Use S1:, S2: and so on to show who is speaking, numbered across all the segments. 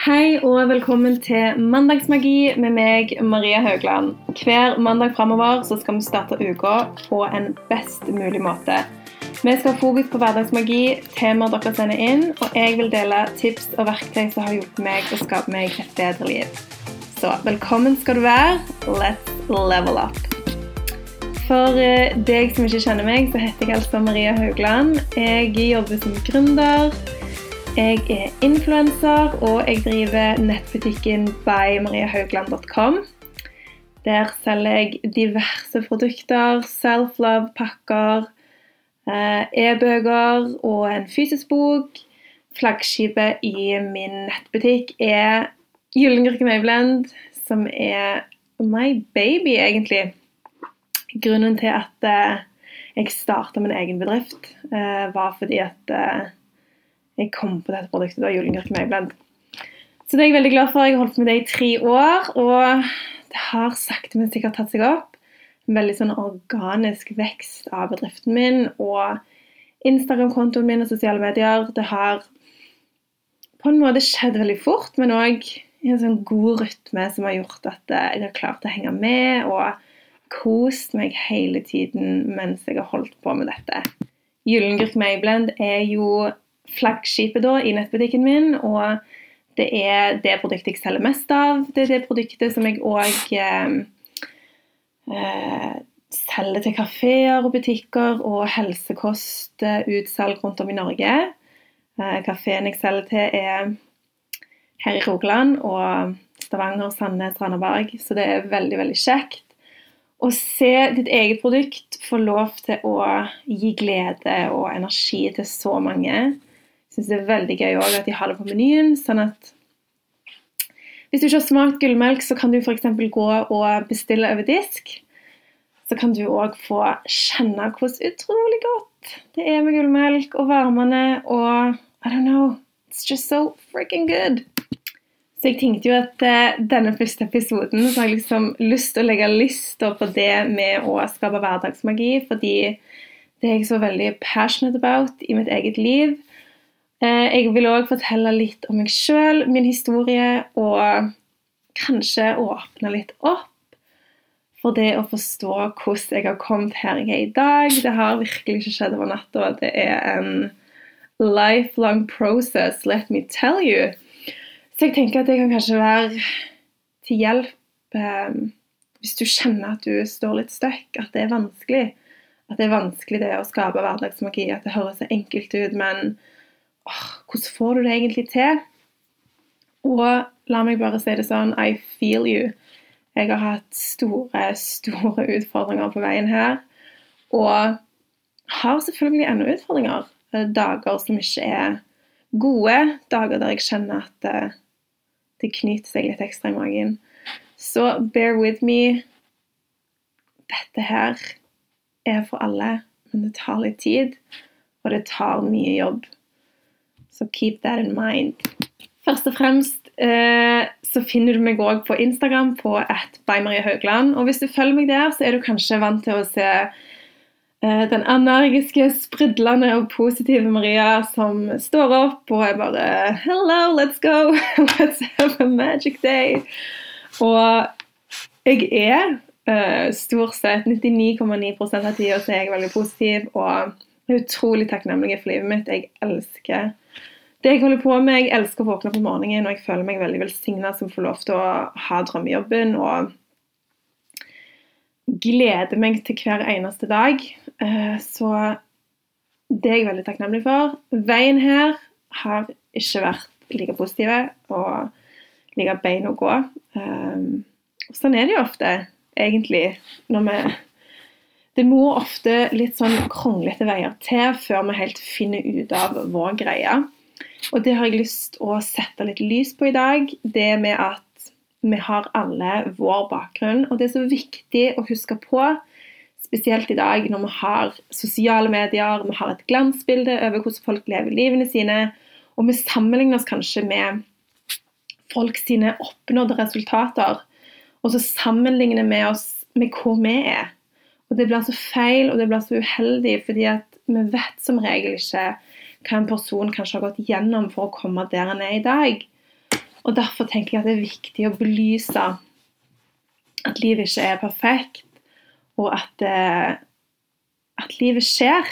S1: Hei og velkommen til Mandagsmagi med meg, Maria Haugland. Hver mandag framover skal vi starte uka på en best mulig måte. Vi skal ha fokus på hverdagsmagi, temaer dere sender inn, og jeg vil dele tips og verktøy som har hjulpet meg å skape meg et bedre liv. Så velkommen skal du være. Let's level up. For eh, deg som ikke kjenner meg, så heter jeg altså Maria Haugland. Jeg jobber som gründer. Jeg er influenser, og jeg driver nettbutikken bymariahaugland.com. Der selger jeg diverse produkter, self-love-pakker, eh, e-bøker og en fysisk bok. Flaggskipet i min nettbutikk er Gyllengurke Mayblend, som er my baby, egentlig. Grunnen til at eh, jeg starta min egen bedrift, eh, var fordi at jeg kom på dette produktet da Julengurk Mayblend. Så det er jeg veldig glad for. Jeg har holdt med det i tre år, og det har sakte, men sikkert tatt seg opp. En veldig sånn organisk vekst av bedriften min og Instagram-kontoen min og sosiale medier. Det har på en måte skjedd veldig fort, men òg i en sånn god rytme som har gjort at jeg har klart å henge med og kost meg hele tiden mens jeg har holdt på med dette. Gyllengurk Mayblend er jo flaggskipet da, i nettbutikken min. Og det er det produktet jeg selger mest av. Det er det produktet som jeg òg eh, eh, selger til kafeer og butikker og helsekostutsalg rundt om i Norge. Eh, Kafeen jeg selger til, er her i Rogaland og Stavanger, Sandnes, Randaberg. Så det er veldig, veldig kjekt å se ditt eget produkt få lov til å gi glede og energi til så mange syns det er veldig gøy òg at de har det på menyen. sånn at hvis du ikke har smakt gullmelk, så kan du f.eks. gå og bestille over disk. Så kan du òg få kjenne hvordan utrolig godt det er med gullmelk og varmene og I don't know. It's just so freaking good. Så jeg tenkte jo at uh, denne første episoden så har jeg liksom lyst til å legge lista på det med å skape hverdagsmagi, fordi det er jeg så veldig passionate about i mitt eget liv. Eh, jeg vil òg fortelle litt om meg sjøl, min historie, og kanskje åpne litt opp for det å forstå hvordan jeg har kommet her jeg er i dag. Det har virkelig ikke skjedd over natta. Det er en lifelong process, let me tell you. Så jeg tenker at det kan kanskje være til hjelp eh, hvis du kjenner at du står litt stuck, at det er vanskelig. At det er vanskelig det å skape hverdagsmagi, at det høres så enkelt ut, men hvordan får du det egentlig til? Og la meg bare si det sånn I feel you. Jeg har hatt store, store utfordringer på veien her. Og har selvfølgelig ennå utfordringer. Eh, dager som ikke er gode. Dager der jeg kjenner at det, eh, det knyter seg litt ekstra i magen. Så bear with me. Dette her er for alle, men det tar litt tid. Og det tar mye jobb. Så keep that in mind. Først og fremst eh, så finner du meg òg på Instagram på at Haugland. Og hvis du følger meg der, så er du kanskje vant til å se eh, den energiske, sprudlende og positive Maria som står opp og er bare Hello, let's go! Let's have a magic day! Og jeg er eh, stort sett 99,9 av tida så er jeg veldig positiv og utrolig takknemlig for livet mitt. Jeg elsker det jeg holder på med, jeg elsker å våkne om morgenen, og jeg føler meg veldig velsigna som får lov til å ha drømmejobben og gleder meg til hver eneste dag. Eh, så det er jeg veldig takknemlig for. Veien her har ikke vært like positive og like bein å gå. Eh, sånn er det jo ofte, egentlig, når vi det må ofte litt sånn kronglete veier til før vi helt finner ut av vår greie. Og det har jeg lyst å sette litt lys på i dag. Det med at vi har alle vår bakgrunn. Og det er så viktig å huske på, spesielt i dag når vi har sosiale medier, vi har et glansbilde over hvordan folk lever livene sine, og vi sammenligner oss kanskje med folk sine oppnådde resultater. Og så sammenligner vi oss med hvor vi er. Og det blir så feil, og det blir så uheldig, fordi at vi vet som regel ikke hva en person kanskje har gått gjennom for å komme der en er i dag. Og derfor tenker jeg at det er viktig å belyse at livet ikke er perfekt, og at, eh, at livet skjer.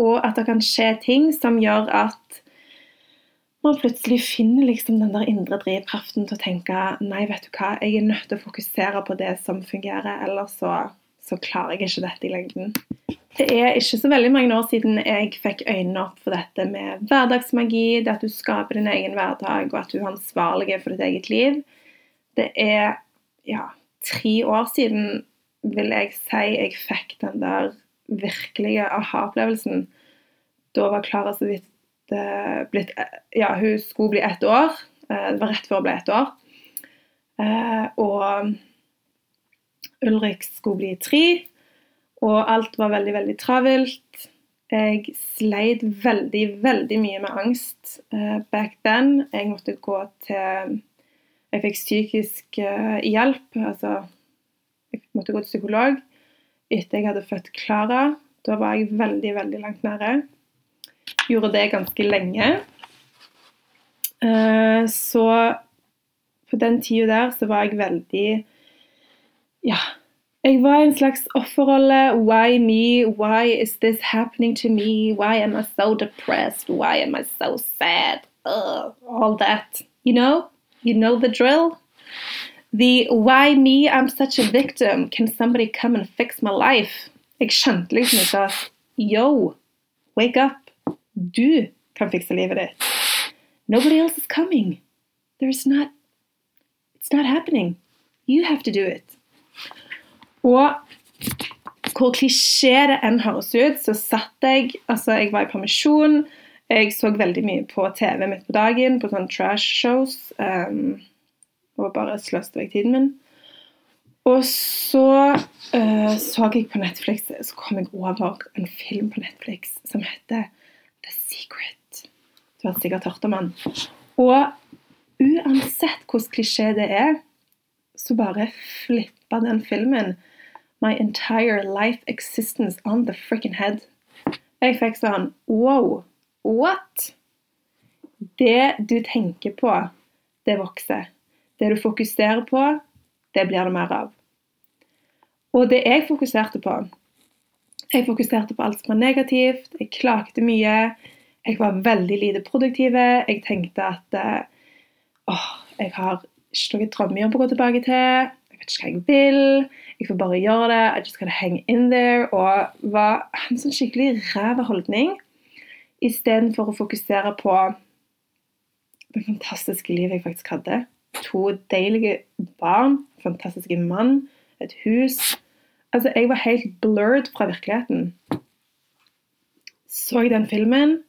S1: Og at det kan skje ting som gjør at man plutselig finner liksom den der indre drivkraften til å tenke nei, vet du hva, jeg er nødt til å fokusere på det som fungerer, ellers så, så klarer jeg ikke dette i lengden. Det er ikke så veldig mange år siden jeg fikk øynene opp for dette med hverdagsmagi, det at du skaper din egen hverdag, og at du er ansvarlig for ditt eget liv. Det er ja, tre år siden, vil jeg si, jeg fikk den der virkelige aha-opplevelsen. Da var Klara så vidt uh, blitt Ja, hun skulle bli ett år. Uh, det var rett før hun ble ett år. Uh, og Ulrik skulle bli tre og alt var veldig, veldig travelt. Jeg sleit veldig, veldig mye med angst uh, back then. Jeg måtte gå til Jeg fikk psykisk uh, hjelp. Altså Jeg måtte gå til psykolog etter jeg hadde født Klara. Da var jeg veldig, veldig langt nære. Gjorde det ganske lenge. Uh, så på den tida der så var jeg veldig Ja, jeg var i en slags offerrolle. Why me? Why is this happening to me? Why am I so depressed? Why am I so sad? Ugh, all that. You know? You know the drill? The why me? I'm such a victim. Can somebody come and fix my life? Jeg skjønte liksom ikke at yo, wake up. Du kan fikse livet ditt. Nobody else is coming. There's not It's not happening. You have to do it. Og hvor klisjé det enn høres ut, så satt jeg Altså, jeg var i permisjon. Jeg så veldig mye på TV midt på dagen, på sånne trash-shows. Um, og bare sløste vekk tiden min. Og så uh, så jeg på Netflix, så kom jeg over en film på Netflix som heter The Secret. Du har sikkert hørt om den. Og uansett hvordan klisjé det er, så bare flippa den filmen my entire life existence on the freaking head. Jeg fikk sånn wow, what? Det du tenker på, det vokser. Det du fokuserer på, det blir det mer av. Og det jeg fokuserte på Jeg fokuserte på alt som var negativt, jeg klagde mye. Jeg var veldig lite produktiv. Jeg tenkte at eh, åh, jeg har ikke noen drømmejobb å gå tilbake til. Jeg vet ikke hva jeg vil. Jeg får bare gjøre det. I just gotta hang in there. Og var en sånn skikkelig ræva holdning. Istedenfor å fokusere på det fantastiske livet jeg faktisk hadde. To deilige barn, fantastiske mann, et hus. Altså, jeg var helt blurred fra virkeligheten. Så jeg den filmen,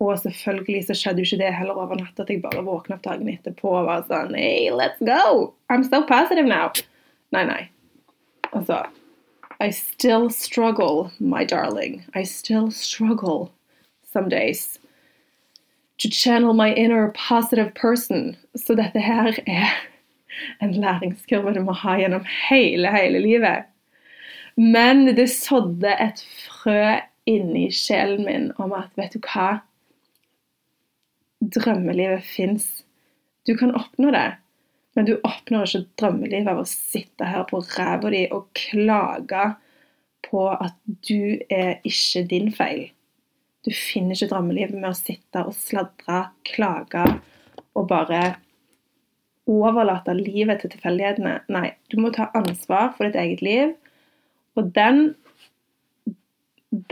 S1: og selvfølgelig så skjedde jo ikke det heller over natt at jeg bare våkna opp dagen etterpå og var sånn Hey, let's go! I'm so positive now. Nei, nei. Altså I still struggle, my darling. I still struggle some days to channel my inner positive person. Så dette her er en læringskurve du må ha gjennom hele, hele livet. Men det sådde et frø inni sjelen min om at vet du hva? Drømmelivet fins. Du kan oppnå det. Men du oppnår ikke drømmelivet av å sitte her på ræva di og klage på at du er ikke din feil. Du finner ikke drømmelivet med å sitte og sladre, klage og bare overlate livet til tilfeldighetene. Nei, du må ta ansvar for ditt eget liv. Og den,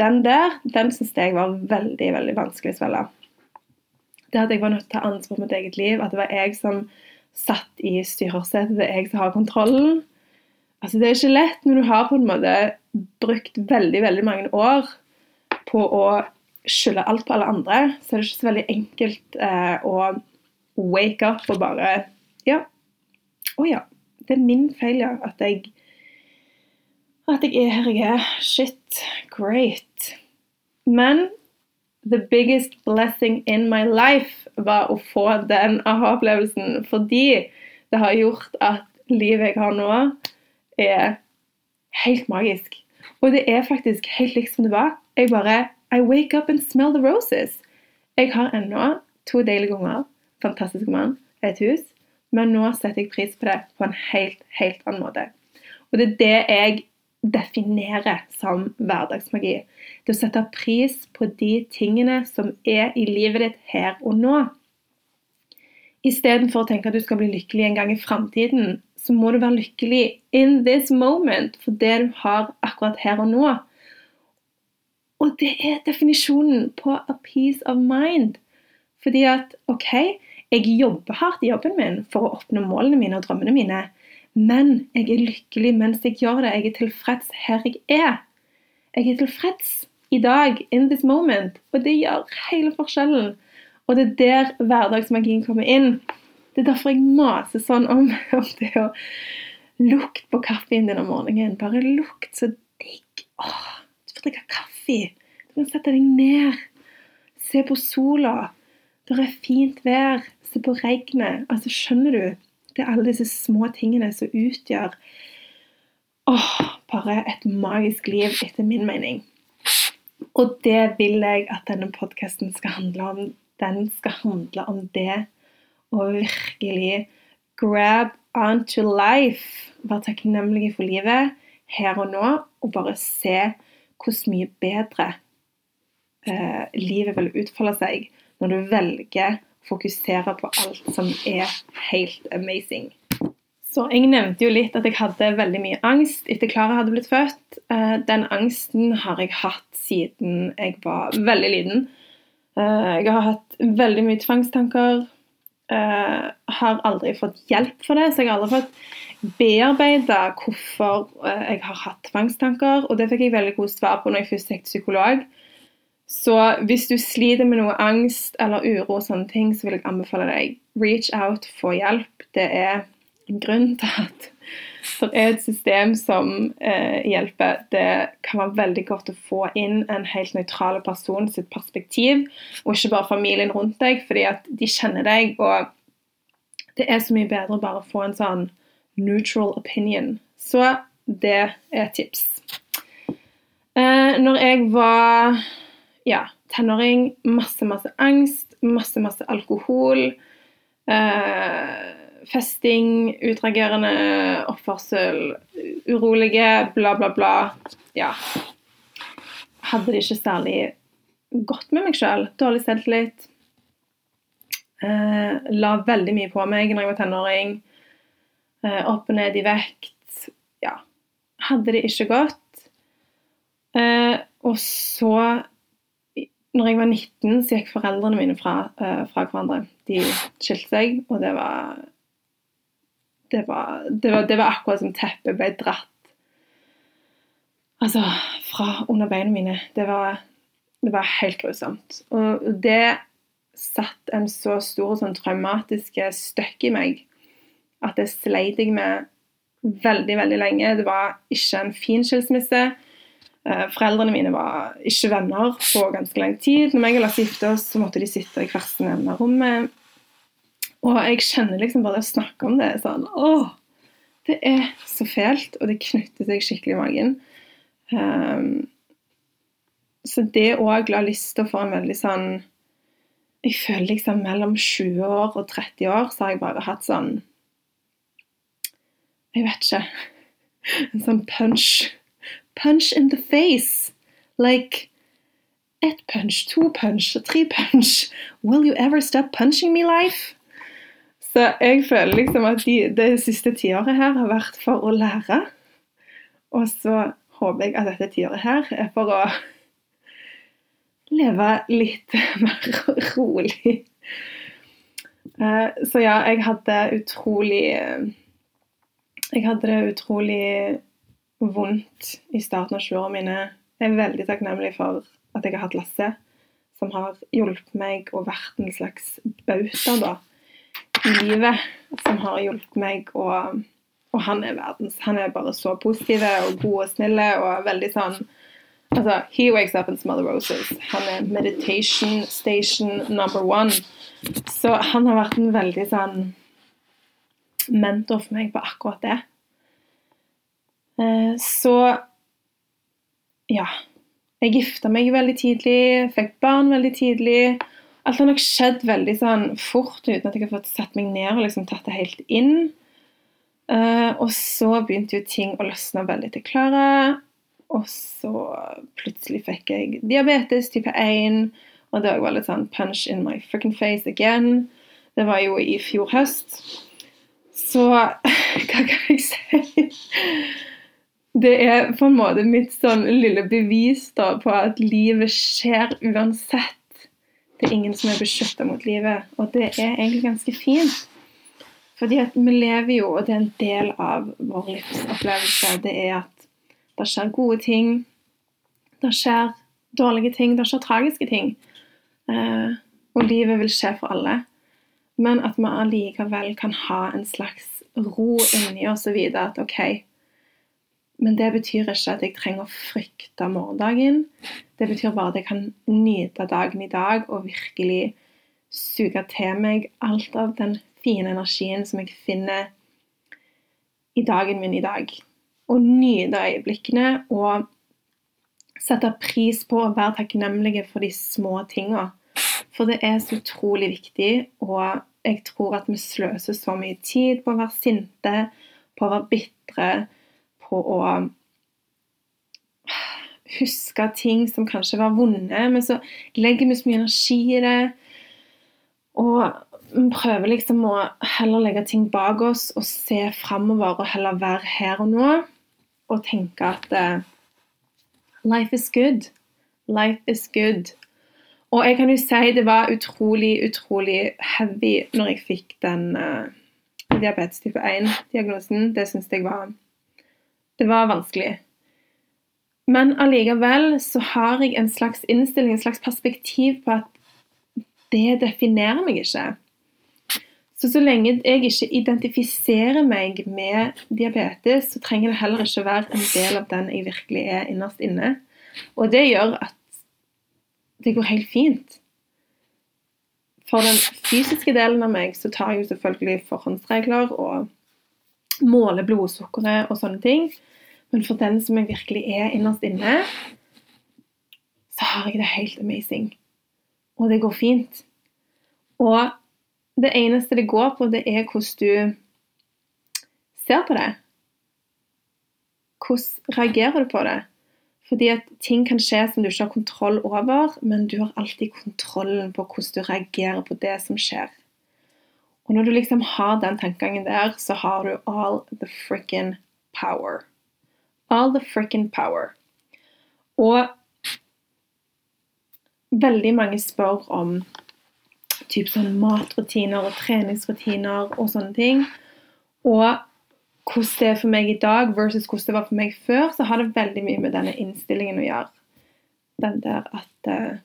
S1: den der, den syns jeg var veldig, veldig vanskelig å svelge. Det at jeg var nødt til å ta ansvar for mitt eget liv, at det var jeg som satt i styresetet, det er jeg som har kontrollen. Altså, det er ikke lett når du har på en måte brukt veldig veldig mange år på å skylde alt på alle andre, så er det ikke så veldig enkelt eh, å wake up og bare Ja. Å ja. Det er min feil, ja. At jeg At jeg er her jeg er. Shit. Great. Men the biggest blessing in my life var å få den aha-opplevelsen. Fordi det har gjort at livet jeg har nå, er helt magisk. Og det er faktisk helt likt som det var. Jeg bare I wake up and smell the roses. Jeg har ennå to deilige unger. fantastisk mann. et hus, men nå setter jeg pris på det på en helt, helt annen måte. Og det er det jeg definerer som hverdagsmagi. Det å sette pris på de tingene som er i livet ditt her og nå. Istedenfor å tenke at du skal bli lykkelig en gang i framtiden, så må du være lykkelig in this moment for det du har akkurat her og nå. Og det er definisjonen på a peace of mind. Fordi at OK, jeg jobber hardt i jobben min for å oppnå målene mine og drømmene mine. Men jeg er lykkelig mens jeg gjør det. Jeg er tilfreds her jeg er. Jeg er tilfreds i dag, in this moment. Og det gjør hele forskjellen. Og det er der hverdagsmagien kommer inn. Det er derfor jeg maser sånn om, om det å lukte på kaffen din om morgenen. Bare lukt så digg. Åh, du får drikke kaffe. Du kan sette deg ned. Se på sola. Det er fint vær. Se på regnet. Altså, skjønner du? Det er alle disse små tingene som utgjør åh, bare et magisk liv, etter min mening. Og det vil jeg at denne podkasten skal handle om. Den skal handle om det å virkelig grab onto life. Være takknemlig for livet her og nå, og bare se hvor mye bedre eh, livet vil utfolde seg når du velger fokusere på alt som er helt amazing. Så Jeg nevnte jo litt at jeg hadde veldig mye angst etter Klara hadde blitt født. Eh, den angsten har jeg hatt siden jeg var veldig liten. Eh, jeg har hatt veldig mye tvangstanker. Uh, har aldri fått hjelp for det, så jeg har aldri fått bearbeida hvorfor jeg har hatt tvangstanker. Og det fikk jeg veldig gode svar på når jeg først gikk til psykolog. Så hvis du sliter med noe angst eller uro og sånne ting, så vil jeg anbefale deg reach out, få hjelp. Det er en grunn til at det er et system som eh, hjelper. Det kan være veldig godt å få inn en helt nøytral person sitt perspektiv, og ikke bare familien rundt deg, fordi at de kjenner deg. Og det er så mye bedre å bare få en sånn neutral opinion. Så det er et tips. Eh, når jeg var ja, tenåring. Masse, masse angst, masse, masse alkohol. Eh, festing, utagerende oppførsel, urolige, bla, bla, bla. Ja. Hadde det ikke særlig godt med meg sjøl. Dårlig selvtillit. Eh, la veldig mye på meg når jeg var tenåring. Eh, opp og ned i vekt. Ja. Hadde det ikke godt. Eh, og så når jeg var 19, så gikk foreldrene mine fra, uh, fra hverandre. De skilte seg, og det var det var, det var, det var akkurat som teppet ble dratt altså, fra under beina mine. Det var, det var helt grusomt. Og det satt en så stor sånn traumatisk støkk i meg at det sleit jeg med veldig, veldig lenge. Det var ikke en fin skilsmisse. Eh, foreldrene mine var ikke venner på ganske lang tid. Når jeg og Lasse giftet oss, så måtte de sitte i hvert sin ende av rommet. Og jeg kjenner liksom bare det å snakke om det sånn Åh! Det er så fælt, og det knytter seg skikkelig i magen. Um, så det òg la lista for en veldig sånn Jeg føler liksom mellom 20 år og 30 år så har jeg bare hatt sånn Jeg vet ikke. En sånn punch punch in the face. Like ett punch, to punch, tre punch. Will you ever stop punching me, life? Så jeg føler liksom at de, det siste tiåret her har vært for å lære. Og så håper jeg at dette tiåret her er for å leve litt mer rolig. Eh, så ja, jeg hadde utrolig Jeg hadde det utrolig vondt i starten av 20-årene mine. Jeg er veldig takknemlig for at jeg har hatt Lasse, som har hjulpet meg og vært en slags bauta da, i livet. Som har hjulpet meg, og, og han er verdens Han er bare så positiv og god og snill og veldig sånn Altså, he wakes up and smells roses. Han er meditation station number one. Så han har vært en veldig sånn mentor for meg på akkurat det. Eh, så ja. Jeg gifta meg veldig tidlig, fikk barn veldig tidlig. Alt har nok skjedd veldig sånn fort uten at jeg har fått satt meg ned og liksom tatt det helt inn. Uh, og så begynte jo ting å løsne veldig til Klara. Og så plutselig fikk jeg diabetes type 1, og det var litt sånn punch in my fucking face again. Det var jo i fjor høst. Så hva kan jeg si? Det er på en måte mitt sånn lille bevis da på at livet skjer uansett. Det er ingen som er beskytta mot livet, og det er egentlig ganske fint. Fordi at vi lever jo, og det er en del av vår livsopplevelse, det er at det skjer gode ting, det skjer dårlige ting, det skjer tragiske ting. Eh, og livet vil skje for alle. Men at vi allikevel kan ha en slags ro inni oss og vite at OK, men det betyr ikke at jeg trenger å frykte morgendagen. Det betyr bare at jeg kan nyte dagen i dag og virkelig suge til meg alt av den fine energien som jeg finner i dagen min i dag. Og nyte øyeblikkene og sette pris på å være takknemlige for de små tinga. For det er så utrolig viktig, og jeg tror at vi sløser så mye tid på å være sinte, på å være bitre på å huske ting som kanskje var vonde, men så legger vi så mye energi i det. Og prøver liksom å heller legge ting bak oss og se framover og heller være her og nå og tenke at uh, life is good. Life is good. Og jeg kan jo si det var utrolig, utrolig heavy når jeg fikk den uh, diabetes type 1-diagnosen. Det syns jeg var det var vanskelig. Men allikevel så har jeg en slags innstilling, en slags perspektiv på at det definerer meg ikke. Så så lenge jeg ikke identifiserer meg med diabetes, så trenger det heller ikke være en del av den jeg virkelig er innerst inne. Og det gjør at det går helt fint. For den fysiske delen av meg så tar jeg jo selvfølgelig forhåndsregler og måler blodsukkeret og sånne ting. Men for den som jeg virkelig er innerst inne, så har jeg det helt amazing. Og det går fint. Og det eneste det går på, det er hvordan du ser på det. Hvordan reagerer du på det? Fordi at ting kan skje som du ikke har kontroll over, men du har alltid kontrollen på hvordan du reagerer på det som skjer. Og når du liksom har den tankegangen der, så har du all the frikken power. All the frikken power. Og veldig mange spør om typ sånn matrutiner og treningsrutiner og sånne ting. Og hvordan det er for meg i dag versus hvordan det var for meg før, så har det veldig mye med denne innstillingen å gjøre. Den der at uh,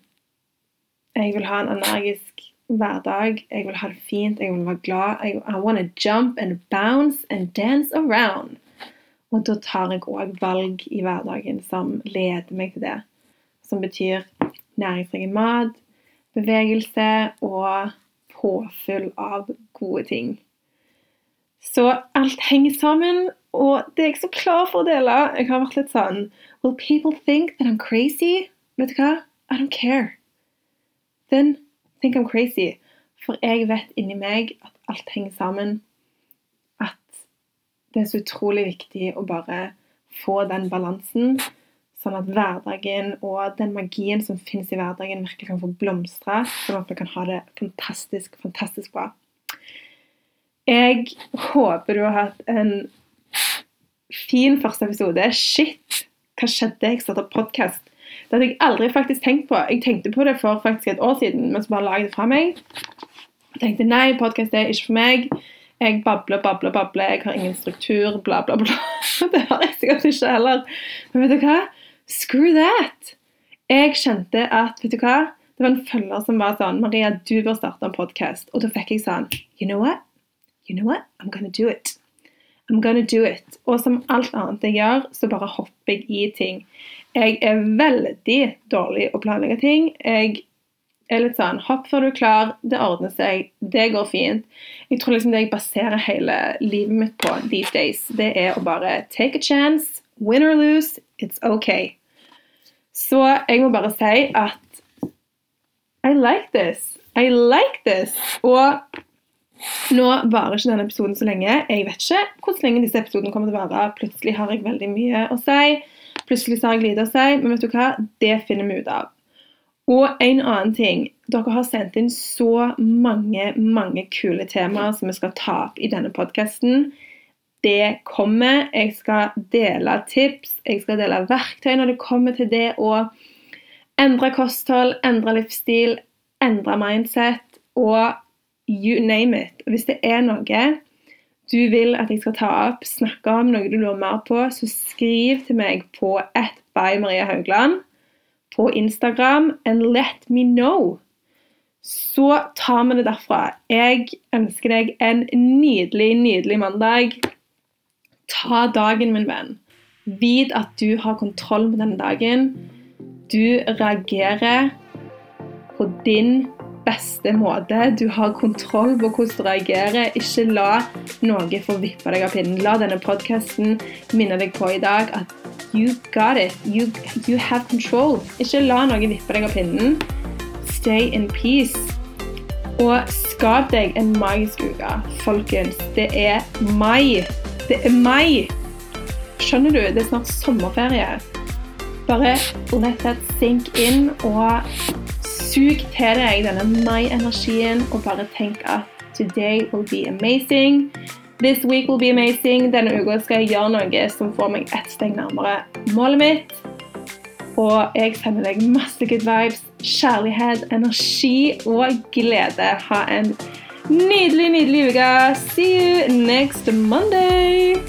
S1: jeg vil ha en energisk hverdag. Jeg vil ha det fint, jeg vil være glad. I, I want to jump and bounce and dance around. Og da tar jeg òg valg i hverdagen som leder meg til det. Som betyr næringsrik mat, bevegelse og påfyll av gode ting. Så alt henger sammen, og det er jeg så klar for å dele. Jeg har vært litt sånn Will people think that I'm crazy? Vet du hva? I don't care. Then think I'm crazy. For jeg vet inni meg at alt henger sammen. Det er så utrolig viktig å bare få den balansen. Sånn at hverdagen og den magien som finnes i hverdagen, virkelig kan få blomstre. Sånn at vi kan ha det fantastisk, fantastisk bra. Jeg håper du har hatt en fin første episode. Shit! Hva skjedde? Jeg starta podkast det hadde jeg aldri faktisk tenkt på. Jeg tenkte på det for faktisk et år siden, men så bare la jeg det fra meg. Jeg tenkte nei, podkast er ikke for meg. Jeg babler, babler, babler. Jeg har ingen struktur, bla, bla, bla. Det har jeg sikkert ikke heller. Men vet du hva? Screw that! Jeg kjente at vet du hva? Det var en følger som var sånn Maria, du bør starte en podkast. Og da fikk jeg sånn You know what? You know what? I'm gonna do it. I'm gonna do it. Og som alt annet jeg gjør, så bare hopper jeg i ting. Jeg er veldig dårlig å planlegge ting. Jeg er litt sånn Hopp før du er klar. Det ordner seg. Det går fint. Jeg tror liksom det jeg baserer hele livet mitt på these days, det er å bare take a chance. Win or lose, it's okay. Så jeg må bare si at I like this. I like this. Og nå varer ikke denne episoden så lenge. Jeg vet ikke hvor lenge disse episodene kommer til å vare. Plutselig har jeg veldig mye å si. Plutselig har jeg lite å si. Men vet du hva? Det finner vi ut av. Og en annen ting. Dere har sendt inn så mange, mange kule temaer som vi skal ta opp i denne podkasten. Det kommer. Jeg skal dele tips, jeg skal dele verktøy når det kommer til det å endre kosthold, endre livsstil, endre mindset og you name it. Hvis det er noe du vil at jeg skal ta opp, snakke om, noe du lurer mer på, så skriv til meg på at by Maria Haugland på Instagram and let me know. Så tar vi det derfra. Jeg ønsker deg en nydelig, nydelig mandag. Ta dagen, min venn. Vit at du har kontroll på denne dagen. Du reagerer på din beste måte. Du har kontroll på hvordan du reagerer. Ikke la noe få vippe deg av pinnen. La denne podkasten minne deg på i dag at you got it. You, you have control. Ikke la noe vippe deg av pinnen. Stay in peace. Og skap deg en magisk uke. Folkens, det er mai. Det er mai. Skjønner du? Det er snart sommerferie. Bare let that sink in og Sug til deg denne mai-energien og bare tenk at today will be amazing. This week will be amazing. Denne uka skal jeg gjøre noe som får meg ett steg nærmere målet mitt. Og jeg sender deg masse good vibes, kjærlighet, energi og glede. Ha en nydelig, nydelig uke. See you next Monday.